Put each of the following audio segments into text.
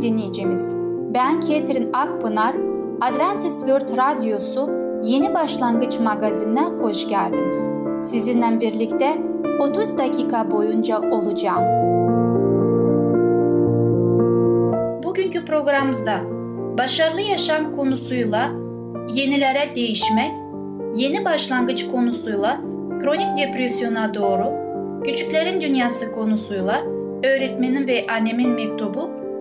Dinleyicimiz, ben Ketrin Akpınar, Adventist World Radyosu Yeni Başlangıç magazinine hoş geldiniz. Sizinle birlikte 30 dakika boyunca olacağım. Bugünkü programımızda başarılı yaşam konusuyla yenilere değişmek, yeni başlangıç konusuyla kronik depresyona doğru, küçüklerin dünyası konusuyla öğretmenin ve annemin mektubu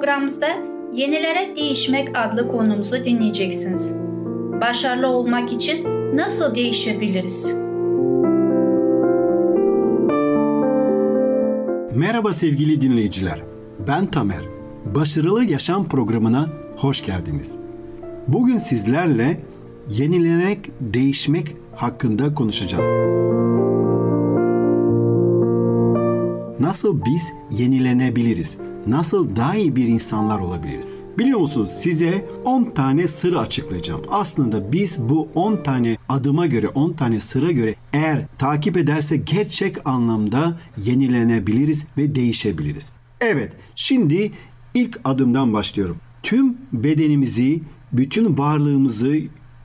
programımızda Yenilere Değişmek adlı konumuzu dinleyeceksiniz. Başarılı olmak için nasıl değişebiliriz? Merhaba sevgili dinleyiciler. Ben Tamer. Başarılı Yaşam programına hoş geldiniz. Bugün sizlerle yenilenerek değişmek hakkında konuşacağız. Nasıl biz yenilenebiliriz? Nasıl daha iyi bir insanlar olabiliriz? Biliyor musunuz size 10 tane sır açıklayacağım. Aslında biz bu 10 tane adıma göre, 10 tane sıra göre eğer takip ederse gerçek anlamda yenilenebiliriz ve değişebiliriz. Evet, şimdi ilk adımdan başlıyorum. Tüm bedenimizi, bütün varlığımızı,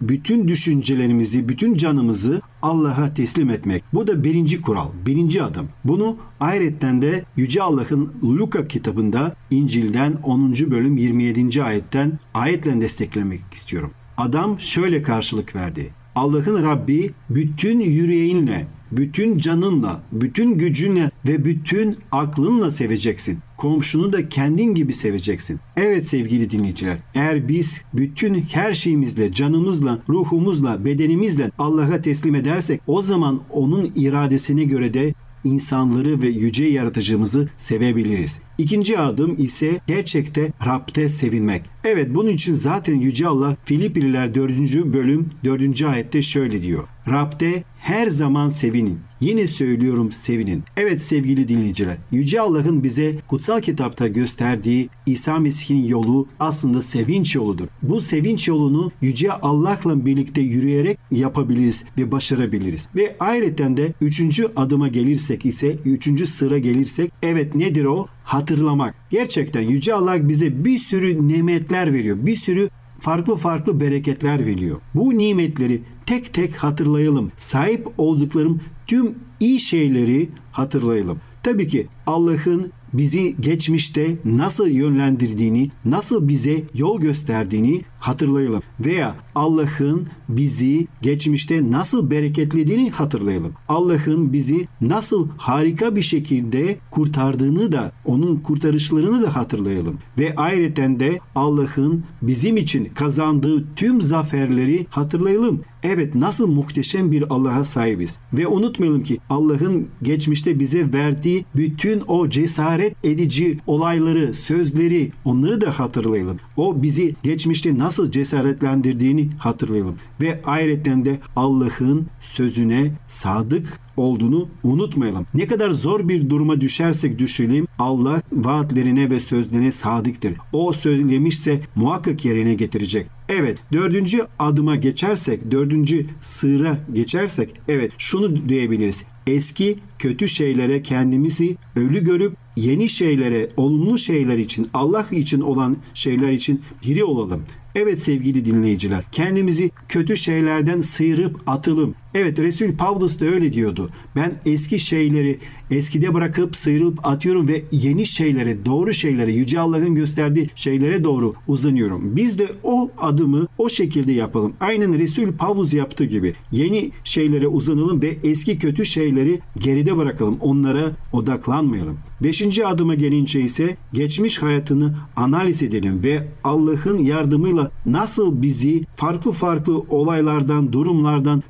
bütün düşüncelerimizi, bütün canımızı Allah'a teslim etmek. Bu da birinci kural, birinci adım. Bunu ayrıca de Yüce Allah'ın Luka kitabında İncil'den 10. bölüm 27. ayetten ayetle desteklemek istiyorum. Adam şöyle karşılık verdi. Allah'ın Rabbi bütün yüreğinle, bütün canınla, bütün gücünle ve bütün aklınla seveceksin. Komşunu da kendin gibi seveceksin. Evet sevgili dinleyiciler, eğer biz bütün her şeyimizle, canımızla, ruhumuzla, bedenimizle Allah'a teslim edersek o zaman onun iradesine göre de insanları ve yüce yaratıcımızı sevebiliriz. İkinci adım ise gerçekte Rab'de sevinmek. Evet bunun için zaten Yüce Allah Filipliler 4. bölüm 4. ayette şöyle diyor. Rab'de her zaman sevinin. Yine söylüyorum sevinin. Evet sevgili dinleyiciler, Yüce Allah'ın bize kutsal kitapta gösterdiği İsa Mesih'in yolu aslında sevinç yoludur. Bu sevinç yolunu Yüce Allah'la birlikte yürüyerek yapabiliriz ve başarabiliriz. Ve ayrıca de üçüncü adıma gelirsek ise, üçüncü sıra gelirsek, evet nedir o? Hatırlamak. Gerçekten Yüce Allah bize bir sürü nimetler veriyor. Bir sürü farklı farklı bereketler veriyor. Bu nimetleri tek tek hatırlayalım. Sahip olduklarım tüm iyi şeyleri hatırlayalım. Tabii ki Allah'ın bizi geçmişte nasıl yönlendirdiğini, nasıl bize yol gösterdiğini hatırlayalım. Veya Allah'ın bizi geçmişte nasıl bereketlediğini hatırlayalım. Allah'ın bizi nasıl harika bir şekilde kurtardığını da, onun kurtarışlarını da hatırlayalım. Ve ayrıca de Allah'ın bizim için kazandığı tüm zaferleri hatırlayalım. Evet nasıl muhteşem bir Allah'a sahibiz. Ve unutmayalım ki Allah'ın geçmişte bize verdiği bütün o cesaret edici olayları, sözleri onları da hatırlayalım. O bizi geçmişte nasıl cesaretlendirdiğini hatırlayalım. Ve ayrıca de Allah'ın sözüne sadık olduğunu unutmayalım. Ne kadar zor bir duruma düşersek düşelim Allah vaatlerine ve sözlerine sadıktır. O söylemişse muhakkak yerine getirecek. Evet dördüncü adıma geçersek, dördüncü sığıra geçersek evet şunu diyebiliriz. Eski kötü şeylere kendimizi ölü görüp yeni şeylere, olumlu şeyler için, Allah için olan şeyler için diri olalım. Evet sevgili dinleyiciler, kendimizi kötü şeylerden sıyırıp atılım. Evet Resul Pavlus da öyle diyordu. Ben eski şeyleri eskide bırakıp sıyrılıp atıyorum ve yeni şeylere, doğru şeylere, Yüce Allah'ın gösterdiği şeylere doğru uzanıyorum. Biz de o adımı o şekilde yapalım. Aynen Resul Pavlus yaptığı gibi. Yeni şeylere uzanalım ve eski kötü şeyleri geride bırakalım. Onlara odaklanmayalım. Beşinci adıma gelince ise geçmiş hayatını analiz edelim ve Allah'ın yardımıyla nasıl bizi farklı farklı olaylardan, durumlardan,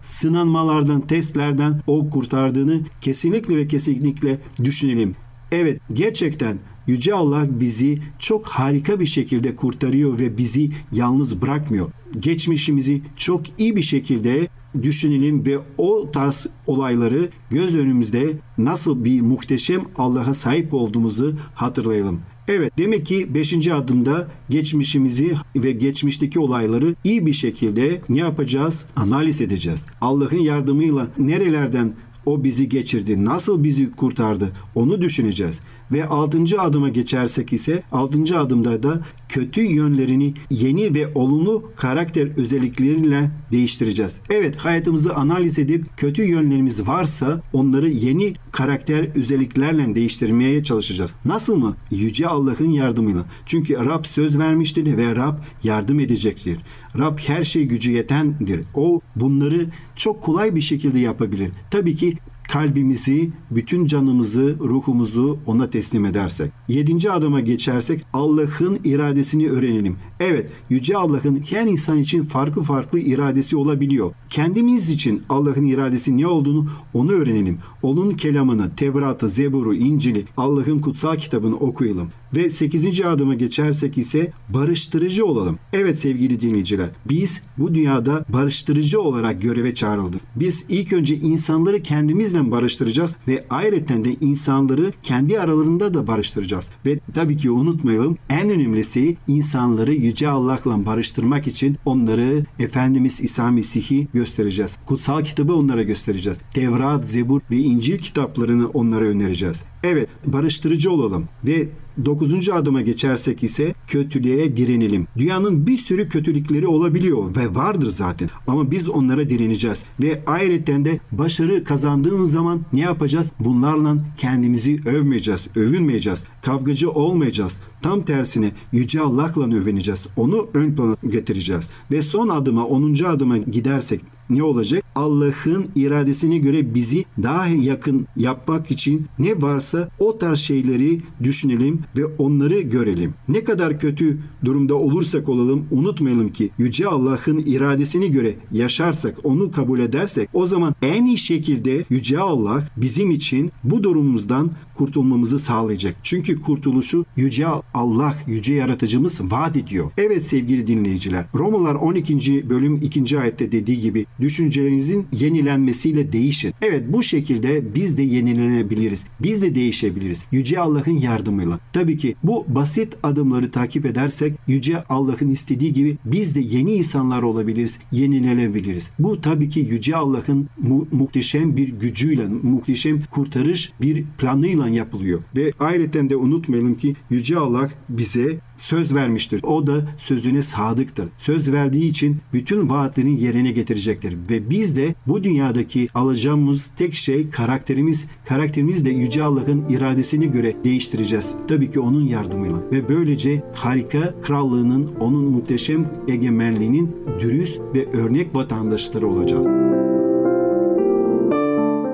sınanmalardan, testlerden o kurtardığını kesinlikle ve kesinlikle düşünelim. Evet gerçekten Yüce Allah bizi çok harika bir şekilde kurtarıyor ve bizi yalnız bırakmıyor. Geçmişimizi çok iyi bir şekilde düşünelim ve o tarz olayları göz önümüzde nasıl bir muhteşem Allah'a sahip olduğumuzu hatırlayalım. Evet demek ki 5. adımda geçmişimizi ve geçmişteki olayları iyi bir şekilde ne yapacağız? Analiz edeceğiz. Allah'ın yardımıyla nerelerden o bizi geçirdi, nasıl bizi kurtardı onu düşüneceğiz. Ve altıncı adıma geçersek ise altıncı adımda da kötü yönlerini yeni ve olumlu karakter özellikleriyle değiştireceğiz. Evet hayatımızı analiz edip kötü yönlerimiz varsa onları yeni karakter özelliklerle değiştirmeye çalışacağız. Nasıl mı? Yüce Allah'ın yardımıyla. Çünkü Rab söz vermiştir ve Rab yardım edecektir. Rab her şey gücü yetendir. O bunları çok kolay bir şekilde yapabilir. Tabii ki kalbimizi, bütün canımızı, ruhumuzu ona teslim edersek. Yedinci adıma geçersek Allah'ın iradesini öğrenelim. Evet, Yüce Allah'ın her insan için farklı farklı iradesi olabiliyor. Kendimiz için Allah'ın iradesi ne olduğunu onu öğrenelim. Onun kelamını, Tevrat'ı, Zebur'u, İncil'i, Allah'ın kutsal kitabını okuyalım. Ve 8. adıma geçersek ise barıştırıcı olalım. Evet sevgili dinleyiciler, biz bu dünyada barıştırıcı olarak göreve çağrıldık. Biz ilk önce insanları kendimizle barıştıracağız ve ayrıca de insanları kendi aralarında da barıştıracağız. Ve tabii ki unutmayalım en önemlisi insanları Yüce Allah'la barıştırmak için onları Efendimiz İsa Mesih'i göstereceğiz. Kutsal kitabı onlara göstereceğiz. Tevrat, Zebur ve İncil kitaplarını onlara önereceğiz. Evet barıştırıcı olalım ve Dokuzuncu adıma geçersek ise kötülüğe direnelim. Dünyanın bir sürü kötülükleri olabiliyor ve vardır zaten. Ama biz onlara direneceğiz. Ve ayrıca de başarı kazandığımız zaman ne yapacağız? Bunlarla kendimizi övmeyeceğiz, övünmeyeceğiz. Kavgacı olmayacağız. Tam tersine Yüce Allah'la övüneceğiz. Onu ön plana getireceğiz. Ve son adıma, onuncu adıma gidersek ne olacak? Allah'ın iradesine göre bizi daha yakın yapmak için ne varsa o tarz şeyleri düşünelim ve onları görelim. Ne kadar kötü durumda olursak olalım unutmayalım ki Yüce Allah'ın iradesine göre yaşarsak, onu kabul edersek o zaman en iyi şekilde Yüce Allah bizim için bu durumumuzdan kurtulmamızı sağlayacak. Çünkü kurtuluşu Yüce Allah, Yüce Yaratıcımız vaat ediyor. Evet sevgili dinleyiciler, Romalar 12. bölüm 2. ayette dediği gibi düşüncelerinizin yenilenmesiyle değişin. Evet bu şekilde biz de yenilenebiliriz. Biz de değişebiliriz. Yüce Allah'ın yardımıyla. Tabii ki bu basit adımları takip edersek Yüce Allah'ın istediği gibi biz de yeni insanlar olabiliriz, yenilenebiliriz. Bu tabii ki Yüce Allah'ın mu- muhteşem bir gücüyle, muhteşem kurtarış bir planıyla yapılıyor. Ve ayrıca de unutmayalım ki Yüce Allah bize söz vermiştir. O da sözüne sadıktır. Söz verdiği için bütün vaatlerini yerine getirecektir. Ve biz de bu dünyadaki alacağımız tek şey karakterimiz. Karakterimiz de Yüce Allah'ın iradesine göre değiştireceğiz. Tabii ki onun yardımıyla. Ve böylece harika krallığının, onun muhteşem egemenliğinin dürüst ve örnek vatandaşları olacağız.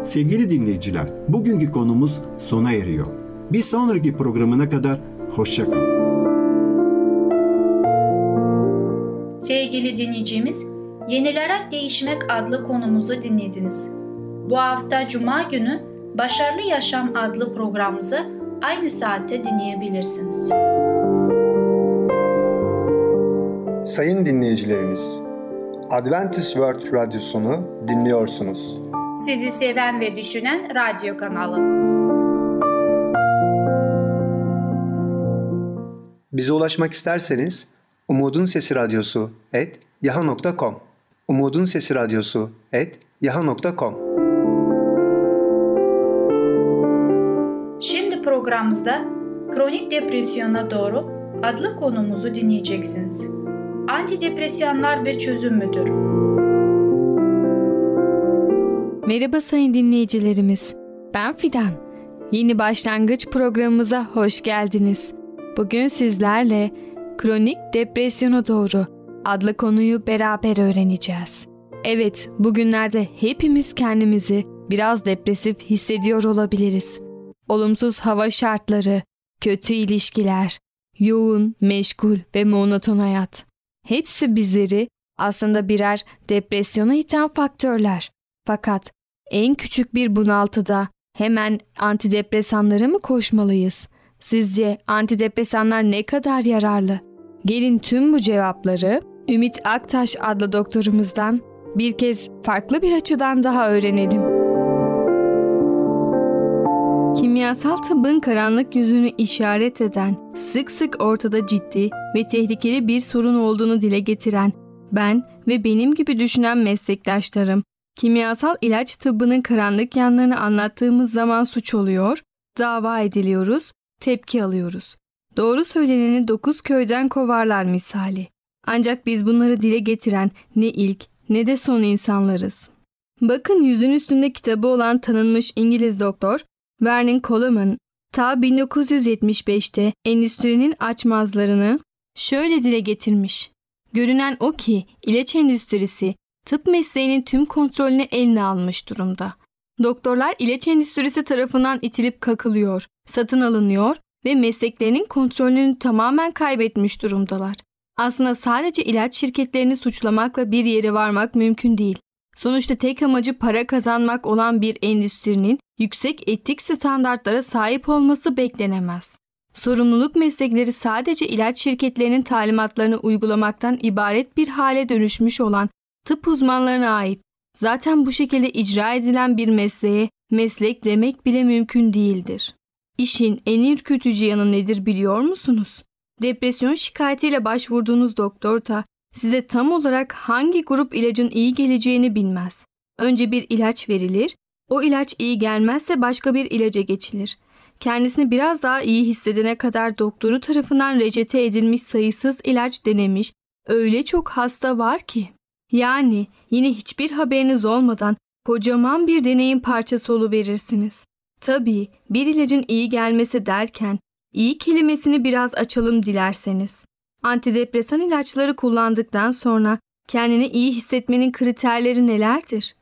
Sevgili dinleyiciler, bugünkü konumuz sona eriyor. Bir sonraki programına kadar hoşçakalın. Sevgili dinleyicimiz, Yenilerek Değişmek adlı konumuzu dinlediniz. Bu hafta Cuma günü Başarılı Yaşam adlı programımızı aynı saatte dinleyebilirsiniz. Sayın dinleyicilerimiz, Adventist World Radyosunu dinliyorsunuz. Sizi seven ve düşünen radyo kanalı. Bize ulaşmak isterseniz Umutun Sesi Radyosu et yaha.com Umutun Sesi Radyosu et yaha.com Şimdi programımızda kronik depresyona doğru adlı konumuzu dinleyeceksiniz. Antidepresanlar bir çözüm müdür? Merhaba sayın dinleyicilerimiz. Ben Fidan. Yeni başlangıç programımıza hoş geldiniz. Bugün sizlerle kronik depresyona doğru adlı konuyu beraber öğreneceğiz. Evet, bugünlerde hepimiz kendimizi biraz depresif hissediyor olabiliriz. Olumsuz hava şartları, kötü ilişkiler, yoğun, meşgul ve monoton hayat. Hepsi bizleri aslında birer depresyona iten faktörler. Fakat en küçük bir bunaltıda hemen antidepresanlara mı koşmalıyız? Sizce antidepresanlar ne kadar yararlı? Gelin tüm bu cevapları Ümit Aktaş adlı doktorumuzdan bir kez farklı bir açıdan daha öğrenelim. Kimyasal tıbbın karanlık yüzünü işaret eden, sık sık ortada ciddi ve tehlikeli bir sorun olduğunu dile getiren ben ve benim gibi düşünen meslektaşlarım kimyasal ilaç tıbbının karanlık yanlarını anlattığımız zaman suç oluyor, dava ediliyoruz, tepki alıyoruz. Doğru söyleneni dokuz köyden kovarlar misali. Ancak biz bunları dile getiren ne ilk ne de son insanlarız. Bakın yüzün üstünde kitabı olan tanınmış İngiliz doktor Vernon Coleman ta 1975'te endüstrinin açmazlarını şöyle dile getirmiş. Görünen o ki ilaç endüstrisi tıp mesleğinin tüm kontrolünü eline almış durumda. Doktorlar ilaç endüstrisi tarafından itilip kakılıyor, satın alınıyor ve mesleklerinin kontrolünü tamamen kaybetmiş durumdalar. Aslında sadece ilaç şirketlerini suçlamakla bir yere varmak mümkün değil. Sonuçta tek amacı para kazanmak olan bir endüstrinin yüksek etik standartlara sahip olması beklenemez. Sorumluluk meslekleri sadece ilaç şirketlerinin talimatlarını uygulamaktan ibaret bir hale dönüşmüş olan tıp uzmanlarına ait. Zaten bu şekilde icra edilen bir mesleğe meslek demek bile mümkün değildir. İşin en ürkütücü yanı nedir biliyor musunuz? Depresyon şikayetiyle başvurduğunuz doktor da size tam olarak hangi grup ilacın iyi geleceğini bilmez. Önce bir ilaç verilir, o ilaç iyi gelmezse başka bir ilaca geçilir. Kendisini biraz daha iyi hissedene kadar doktoru tarafından reçete edilmiş sayısız ilaç denemiş, öyle çok hasta var ki. Yani yine hiçbir haberiniz olmadan kocaman bir deneyim parçası verirsiniz. Tabii bir ilacın iyi gelmesi derken iyi kelimesini biraz açalım dilerseniz. Antidepresan ilaçları kullandıktan sonra kendini iyi hissetmenin kriterleri nelerdir?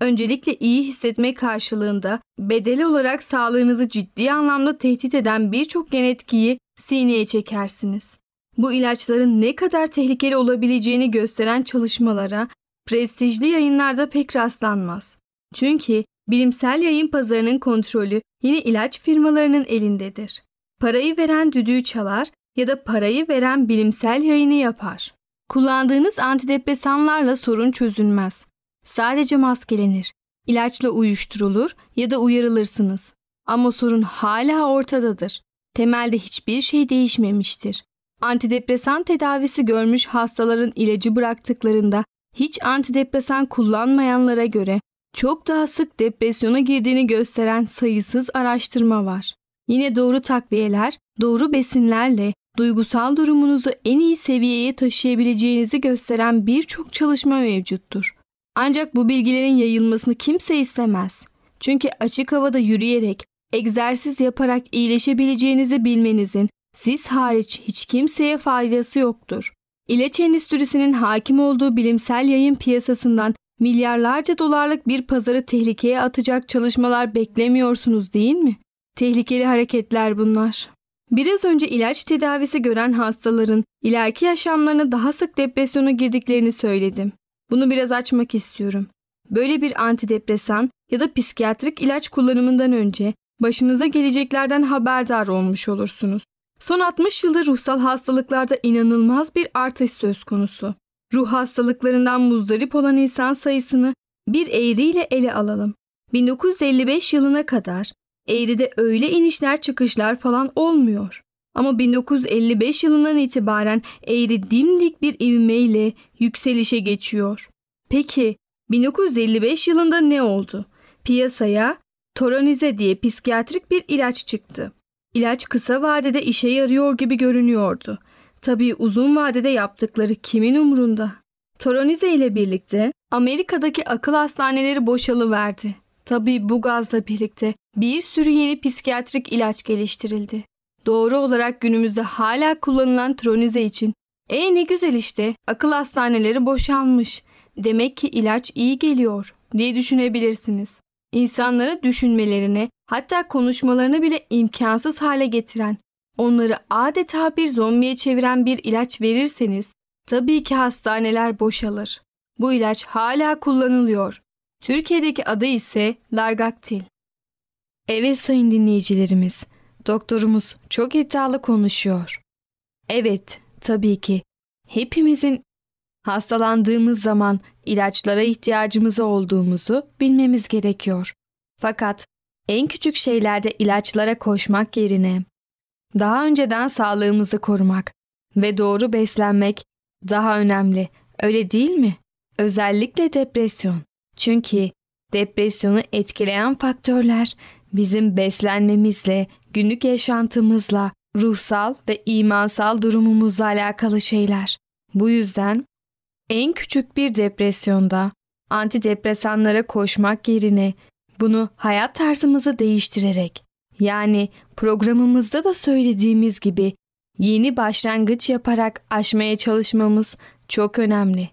Öncelikle iyi hissetme karşılığında bedeli olarak sağlığınızı ciddi anlamda tehdit eden birçok gen etkiyi sineye çekersiniz. Bu ilaçların ne kadar tehlikeli olabileceğini gösteren çalışmalara prestijli yayınlarda pek rastlanmaz. Çünkü bilimsel yayın pazarının kontrolü yine ilaç firmalarının elindedir. Parayı veren düdüğü çalar ya da parayı veren bilimsel yayını yapar. Kullandığınız antidepresanlarla sorun çözülmez. Sadece maskelenir, ilaçla uyuşturulur ya da uyarılırsınız. Ama sorun hala ortadadır. Temelde hiçbir şey değişmemiştir. Antidepresan tedavisi görmüş hastaların ilacı bıraktıklarında hiç antidepresan kullanmayanlara göre çok daha sık depresyona girdiğini gösteren sayısız araştırma var. Yine doğru takviyeler, doğru besinlerle duygusal durumunuzu en iyi seviyeye taşıyabileceğinizi gösteren birçok çalışma mevcuttur. Ancak bu bilgilerin yayılmasını kimse istemez. Çünkü açık havada yürüyerek, egzersiz yaparak iyileşebileceğinizi bilmenizin siz hariç hiç kimseye faydası yoktur. İlaç endüstrisinin hakim olduğu bilimsel yayın piyasasından milyarlarca dolarlık bir pazarı tehlikeye atacak çalışmalar beklemiyorsunuz değil mi? Tehlikeli hareketler bunlar. Biraz önce ilaç tedavisi gören hastaların ileriki yaşamlarına daha sık depresyona girdiklerini söyledim. Bunu biraz açmak istiyorum. Böyle bir antidepresan ya da psikiyatrik ilaç kullanımından önce başınıza geleceklerden haberdar olmuş olursunuz. Son 60 yılda ruhsal hastalıklarda inanılmaz bir artış söz konusu. Ruh hastalıklarından muzdarip olan insan sayısını bir eğriyle ele alalım. 1955 yılına kadar eğride öyle inişler çıkışlar falan olmuyor. Ama 1955 yılından itibaren eğri dimdik bir ivmeyle yükselişe geçiyor. Peki 1955 yılında ne oldu? Piyasaya Toranize diye psikiyatrik bir ilaç çıktı. İlaç kısa vadede işe yarıyor gibi görünüyordu. Tabii uzun vadede yaptıkları kimin umrunda? Toronize ile birlikte Amerika'daki akıl hastaneleri boşalıverdi. Tabii bu gazla birlikte bir sürü yeni psikiyatrik ilaç geliştirildi. Doğru olarak günümüzde hala kullanılan tronize için e ne güzel işte akıl hastaneleri boşalmış. Demek ki ilaç iyi geliyor diye düşünebilirsiniz. İnsanlara düşünmelerini hatta konuşmalarını bile imkansız hale getiren, onları adeta bir zombiye çeviren bir ilaç verirseniz tabii ki hastaneler boşalır. Bu ilaç hala kullanılıyor. Türkiye'deki adı ise Largaktil. Evet sayın dinleyicilerimiz, doktorumuz çok iddialı konuşuyor. Evet, tabii ki. Hepimizin hastalandığımız zaman ilaçlara ihtiyacımız olduğumuzu bilmemiz gerekiyor. Fakat en küçük şeylerde ilaçlara koşmak yerine daha önceden sağlığımızı korumak ve doğru beslenmek daha önemli. Öyle değil mi? Özellikle depresyon. Çünkü depresyonu etkileyen faktörler bizim beslenmemizle, günlük yaşantımızla, ruhsal ve imansal durumumuzla alakalı şeyler. Bu yüzden en küçük bir depresyonda antidepresanlara koşmak yerine bunu hayat tarzımızı değiştirerek yani programımızda da söylediğimiz gibi yeni başlangıç yaparak aşmaya çalışmamız çok önemli.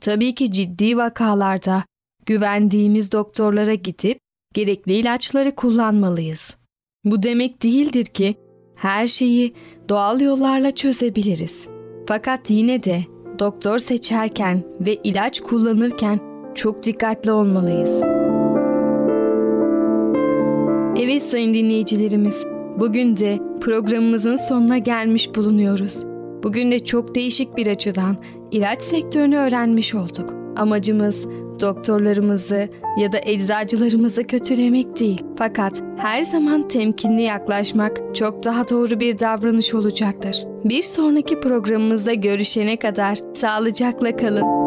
Tabii ki ciddi vakalarda güvendiğimiz doktorlara gidip gerekli ilaçları kullanmalıyız. Bu demek değildir ki her şeyi doğal yollarla çözebiliriz. Fakat yine de doktor seçerken ve ilaç kullanırken çok dikkatli olmalıyız. Evet sayın dinleyicilerimiz, bugün de programımızın sonuna gelmiş bulunuyoruz. Bugün de çok değişik bir açıdan ilaç sektörünü öğrenmiş olduk. Amacımız doktorlarımızı ya da eczacılarımızı kötülemek değil. Fakat her zaman temkinli yaklaşmak çok daha doğru bir davranış olacaktır. Bir sonraki programımızda görüşene kadar sağlıcakla kalın.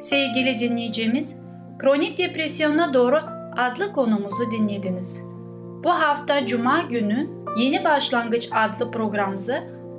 Sevgili dinleyicimiz, kronik depresyona doğru adlı konumuzu dinlediniz. Bu hafta Cuma günü Yeni Başlangıç adlı programımızı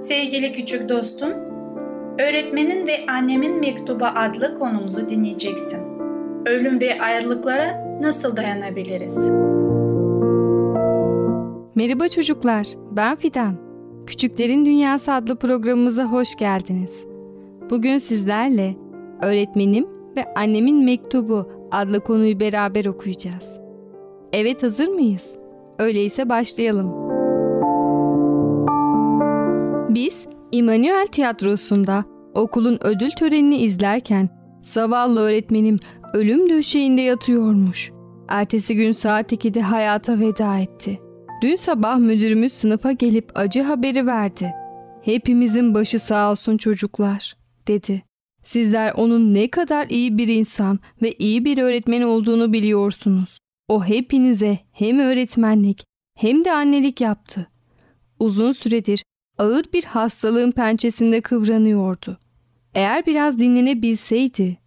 Sevgili küçük dostum, Öğretmenin ve Annemin Mektubu adlı konumuzu dinleyeceksin. Ölüm ve ayrılıklara nasıl dayanabiliriz? Merhaba çocuklar, ben Fidan. Küçüklerin Dünyası adlı programımıza hoş geldiniz. Bugün sizlerle Öğretmenim ve Annemin Mektubu adlı konuyu beraber okuyacağız. Evet hazır mıyız? Öyleyse başlayalım. Biz İmanuel Tiyatrosu'nda okulun ödül törenini izlerken zavallı öğretmenim ölüm döşeğinde yatıyormuş. Ertesi gün saat 2'de hayata veda etti. Dün sabah müdürümüz sınıfa gelip acı haberi verdi. Hepimizin başı sağ olsun çocuklar, dedi. Sizler onun ne kadar iyi bir insan ve iyi bir öğretmen olduğunu biliyorsunuz. O hepinize hem öğretmenlik hem de annelik yaptı. Uzun süredir ağır bir hastalığın pençesinde kıvranıyordu. Eğer biraz dinlenebilseydi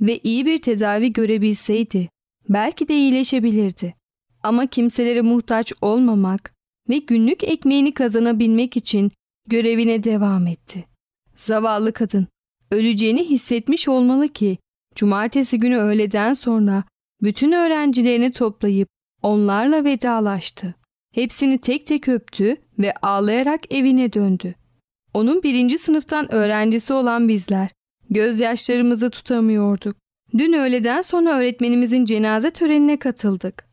ve iyi bir tedavi görebilseydi belki de iyileşebilirdi. Ama kimselere muhtaç olmamak ve günlük ekmeğini kazanabilmek için görevine devam etti. Zavallı kadın öleceğini hissetmiş olmalı ki cumartesi günü öğleden sonra bütün öğrencilerini toplayıp onlarla vedalaştı. Hepsini tek tek öptü ve ağlayarak evine döndü. Onun birinci sınıftan öğrencisi olan bizler gözyaşlarımızı tutamıyorduk. Dün öğleden sonra öğretmenimizin cenaze törenine katıldık.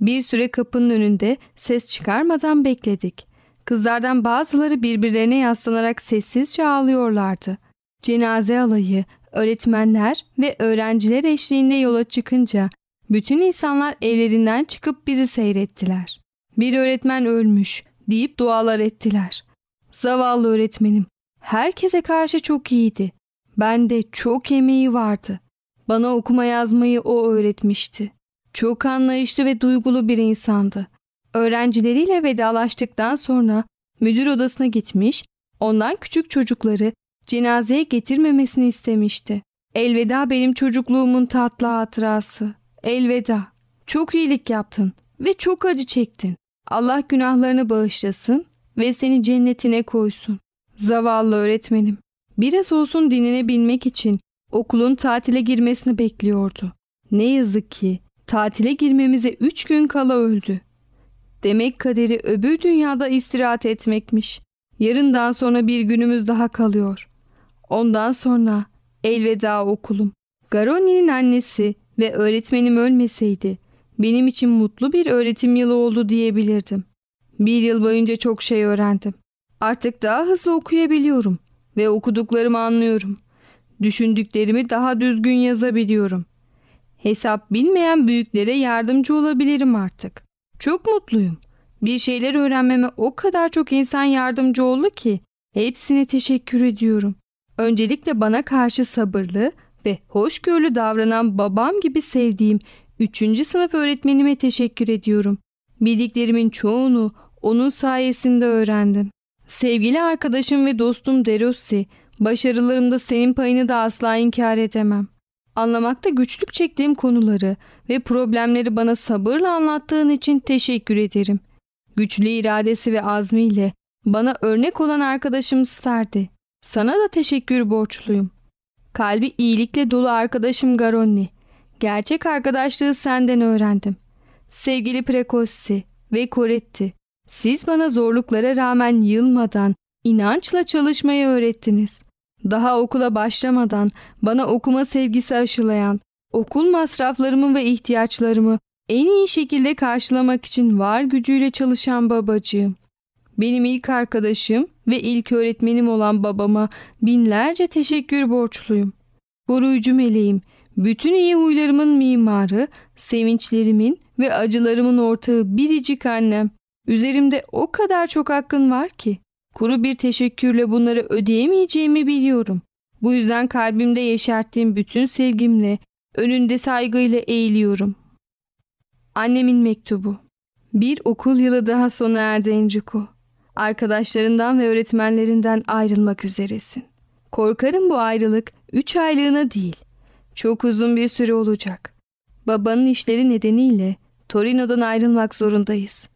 Bir süre kapının önünde ses çıkarmadan bekledik. Kızlardan bazıları birbirlerine yaslanarak sessizce ağlıyorlardı. Cenaze alayı, öğretmenler ve öğrenciler eşliğinde yola çıkınca bütün insanlar evlerinden çıkıp bizi seyrettiler. Bir öğretmen ölmüş deyip dualar ettiler. Zavallı öğretmenim. Herkese karşı çok iyiydi. Bende çok emeği vardı. Bana okuma yazmayı o öğretmişti. Çok anlayışlı ve duygulu bir insandı. Öğrencileriyle vedalaştıktan sonra müdür odasına gitmiş, ondan küçük çocukları cenazeye getirmemesini istemişti. Elveda benim çocukluğumun tatlı hatırası. Elveda. Çok iyilik yaptın ve çok acı çektin. Allah günahlarını bağışlasın ve seni cennetine koysun. Zavallı öğretmenim. Biraz olsun dinine binmek için okulun tatile girmesini bekliyordu. Ne yazık ki tatile girmemize üç gün kala öldü. Demek kaderi öbür dünyada istirahat etmekmiş. Yarından sonra bir günümüz daha kalıyor. Ondan sonra elveda okulum. Garoni'nin annesi ve öğretmenim ölmeseydi benim için mutlu bir öğretim yılı oldu diyebilirdim. Bir yıl boyunca çok şey öğrendim. Artık daha hızlı okuyabiliyorum ve okuduklarımı anlıyorum. Düşündüklerimi daha düzgün yazabiliyorum. Hesap bilmeyen büyüklere yardımcı olabilirim artık. Çok mutluyum. Bir şeyler öğrenmeme o kadar çok insan yardımcı oldu ki hepsine teşekkür ediyorum. Öncelikle bana karşı sabırlı ve hoşgörülü davranan babam gibi sevdiğim 3. sınıf öğretmenime teşekkür ediyorum. Bildiklerimin çoğunu onun sayesinde öğrendim. Sevgili arkadaşım ve dostum Derossi, başarılarımda senin payını da asla inkar edemem. Anlamakta güçlük çektiğim konuları ve problemleri bana sabırla anlattığın için teşekkür ederim. Güçlü iradesi ve azmiyle bana örnek olan arkadaşım Stardi. Sana da teşekkür borçluyum. Kalbi iyilikle dolu arkadaşım Garonni. Gerçek arkadaşlığı senden öğrendim. Sevgili Precossi ve Coretti, siz bana zorluklara rağmen yılmadan, inançla çalışmayı öğrettiniz. Daha okula başlamadan bana okuma sevgisi aşılayan, okul masraflarımı ve ihtiyaçlarımı en iyi şekilde karşılamak için var gücüyle çalışan babacığım. Benim ilk arkadaşım ve ilk öğretmenim olan babama binlerce teşekkür borçluyum. Koruyucu meleğim, bütün iyi huylarımın mimarı, sevinçlerimin ve acılarımın ortağı biricik annem. Üzerimde o kadar çok hakkın var ki. Kuru bir teşekkürle bunları ödeyemeyeceğimi biliyorum. Bu yüzden kalbimde yeşerttiğim bütün sevgimle, önünde saygıyla eğiliyorum. Annemin mektubu. Bir okul yılı daha sona erdi Enrico. Arkadaşlarından ve öğretmenlerinden ayrılmak üzeresin. Korkarım bu ayrılık üç aylığına değil, çok uzun bir süre olacak. Babanın işleri nedeniyle Torino'dan ayrılmak zorundayız.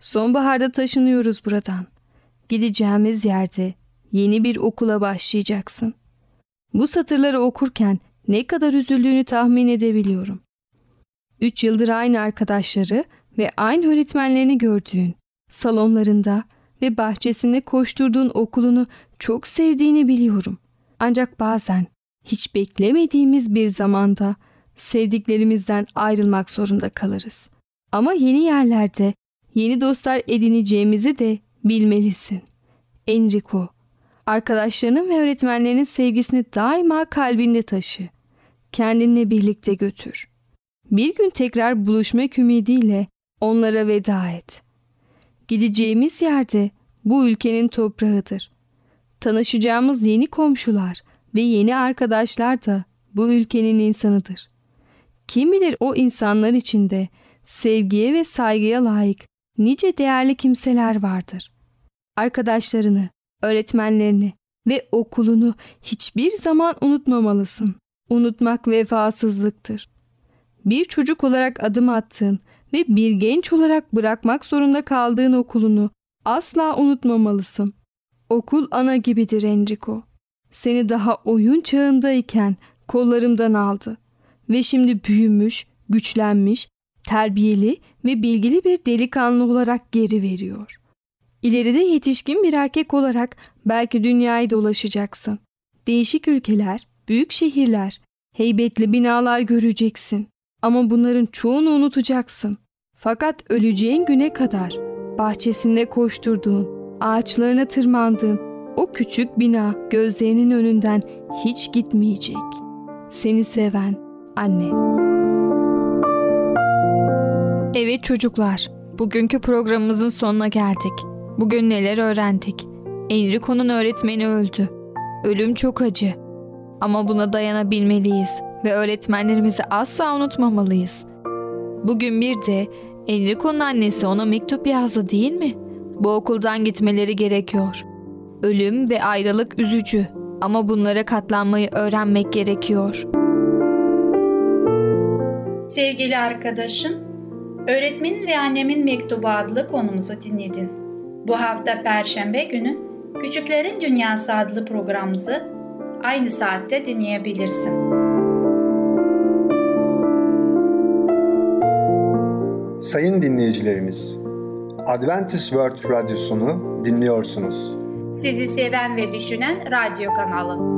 Sonbaharda taşınıyoruz buradan. Gideceğimiz yerde yeni bir okula başlayacaksın. Bu satırları okurken ne kadar üzüldüğünü tahmin edebiliyorum. Üç yıldır aynı arkadaşları ve aynı öğretmenlerini gördüğün, salonlarında ve bahçesinde koşturduğun okulunu çok sevdiğini biliyorum. Ancak bazen hiç beklemediğimiz bir zamanda sevdiklerimizden ayrılmak zorunda kalırız. Ama yeni yerlerde yeni dostlar edineceğimizi de bilmelisin. Enrico, arkadaşlarının ve öğretmenlerinin sevgisini daima kalbinde taşı. Kendinle birlikte götür. Bir gün tekrar buluşmak ümidiyle onlara veda et. Gideceğimiz yerde bu ülkenin toprağıdır. Tanışacağımız yeni komşular ve yeni arkadaşlar da bu ülkenin insanıdır. Kim bilir o insanlar içinde sevgiye ve saygıya layık nice değerli kimseler vardır. Arkadaşlarını, öğretmenlerini ve okulunu hiçbir zaman unutmamalısın. Unutmak vefasızlıktır. Bir çocuk olarak adım attığın ve bir genç olarak bırakmak zorunda kaldığın okulunu asla unutmamalısın. Okul ana gibidir Enrico. Seni daha oyun çağındayken kollarımdan aldı ve şimdi büyümüş, güçlenmiş, terbiyeli ve bilgili bir delikanlı olarak geri veriyor. İleride yetişkin bir erkek olarak belki dünyayı dolaşacaksın. Değişik ülkeler, büyük şehirler, heybetli binalar göreceksin. Ama bunların çoğunu unutacaksın. Fakat öleceğin güne kadar bahçesinde koşturduğun, ağaçlarına tırmandığın o küçük bina gözlerinin önünden hiç gitmeyecek. Seni seven anne. Evet çocuklar, bugünkü programımızın sonuna geldik. Bugün neler öğrendik? Enrico'nun öğretmeni öldü. Ölüm çok acı. Ama buna dayanabilmeliyiz ve öğretmenlerimizi asla unutmamalıyız. Bugün bir de Enrico'nun annesi ona mektup yazdı değil mi? Bu okuldan gitmeleri gerekiyor. Ölüm ve ayrılık üzücü ama bunlara katlanmayı öğrenmek gerekiyor. Sevgili arkadaşım, Öğretmenin ve Annemin Mektubu adlı konumuzu dinledin. Bu hafta Perşembe günü Küçüklerin Dünyası adlı programımızı aynı saatte dinleyebilirsin. Sayın dinleyicilerimiz, Adventist World Radyosunu dinliyorsunuz. Sizi seven ve düşünen radyo kanalı.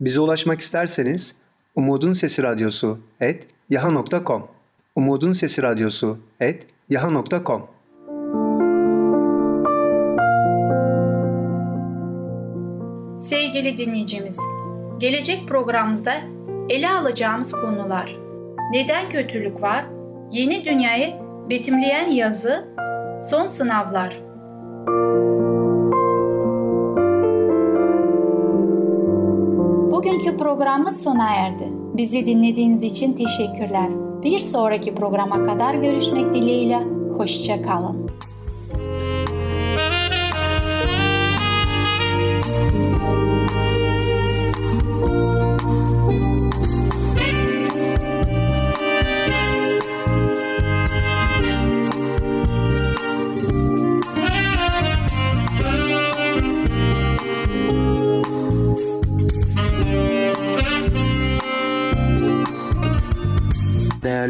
Bize ulaşmak isterseniz Umutun Sesi Radyosu et yaha.com Umutun Sesi Radyosu et yaha.com Sevgili dinleyicimiz, gelecek programımızda ele alacağımız konular Neden kötülük var? Yeni dünyayı betimleyen yazı, son sınavlar. Bugünkü programımız sona erdi. Bizi dinlediğiniz için teşekkürler. Bir sonraki programa kadar görüşmek dileğiyle. Hoşça kalın.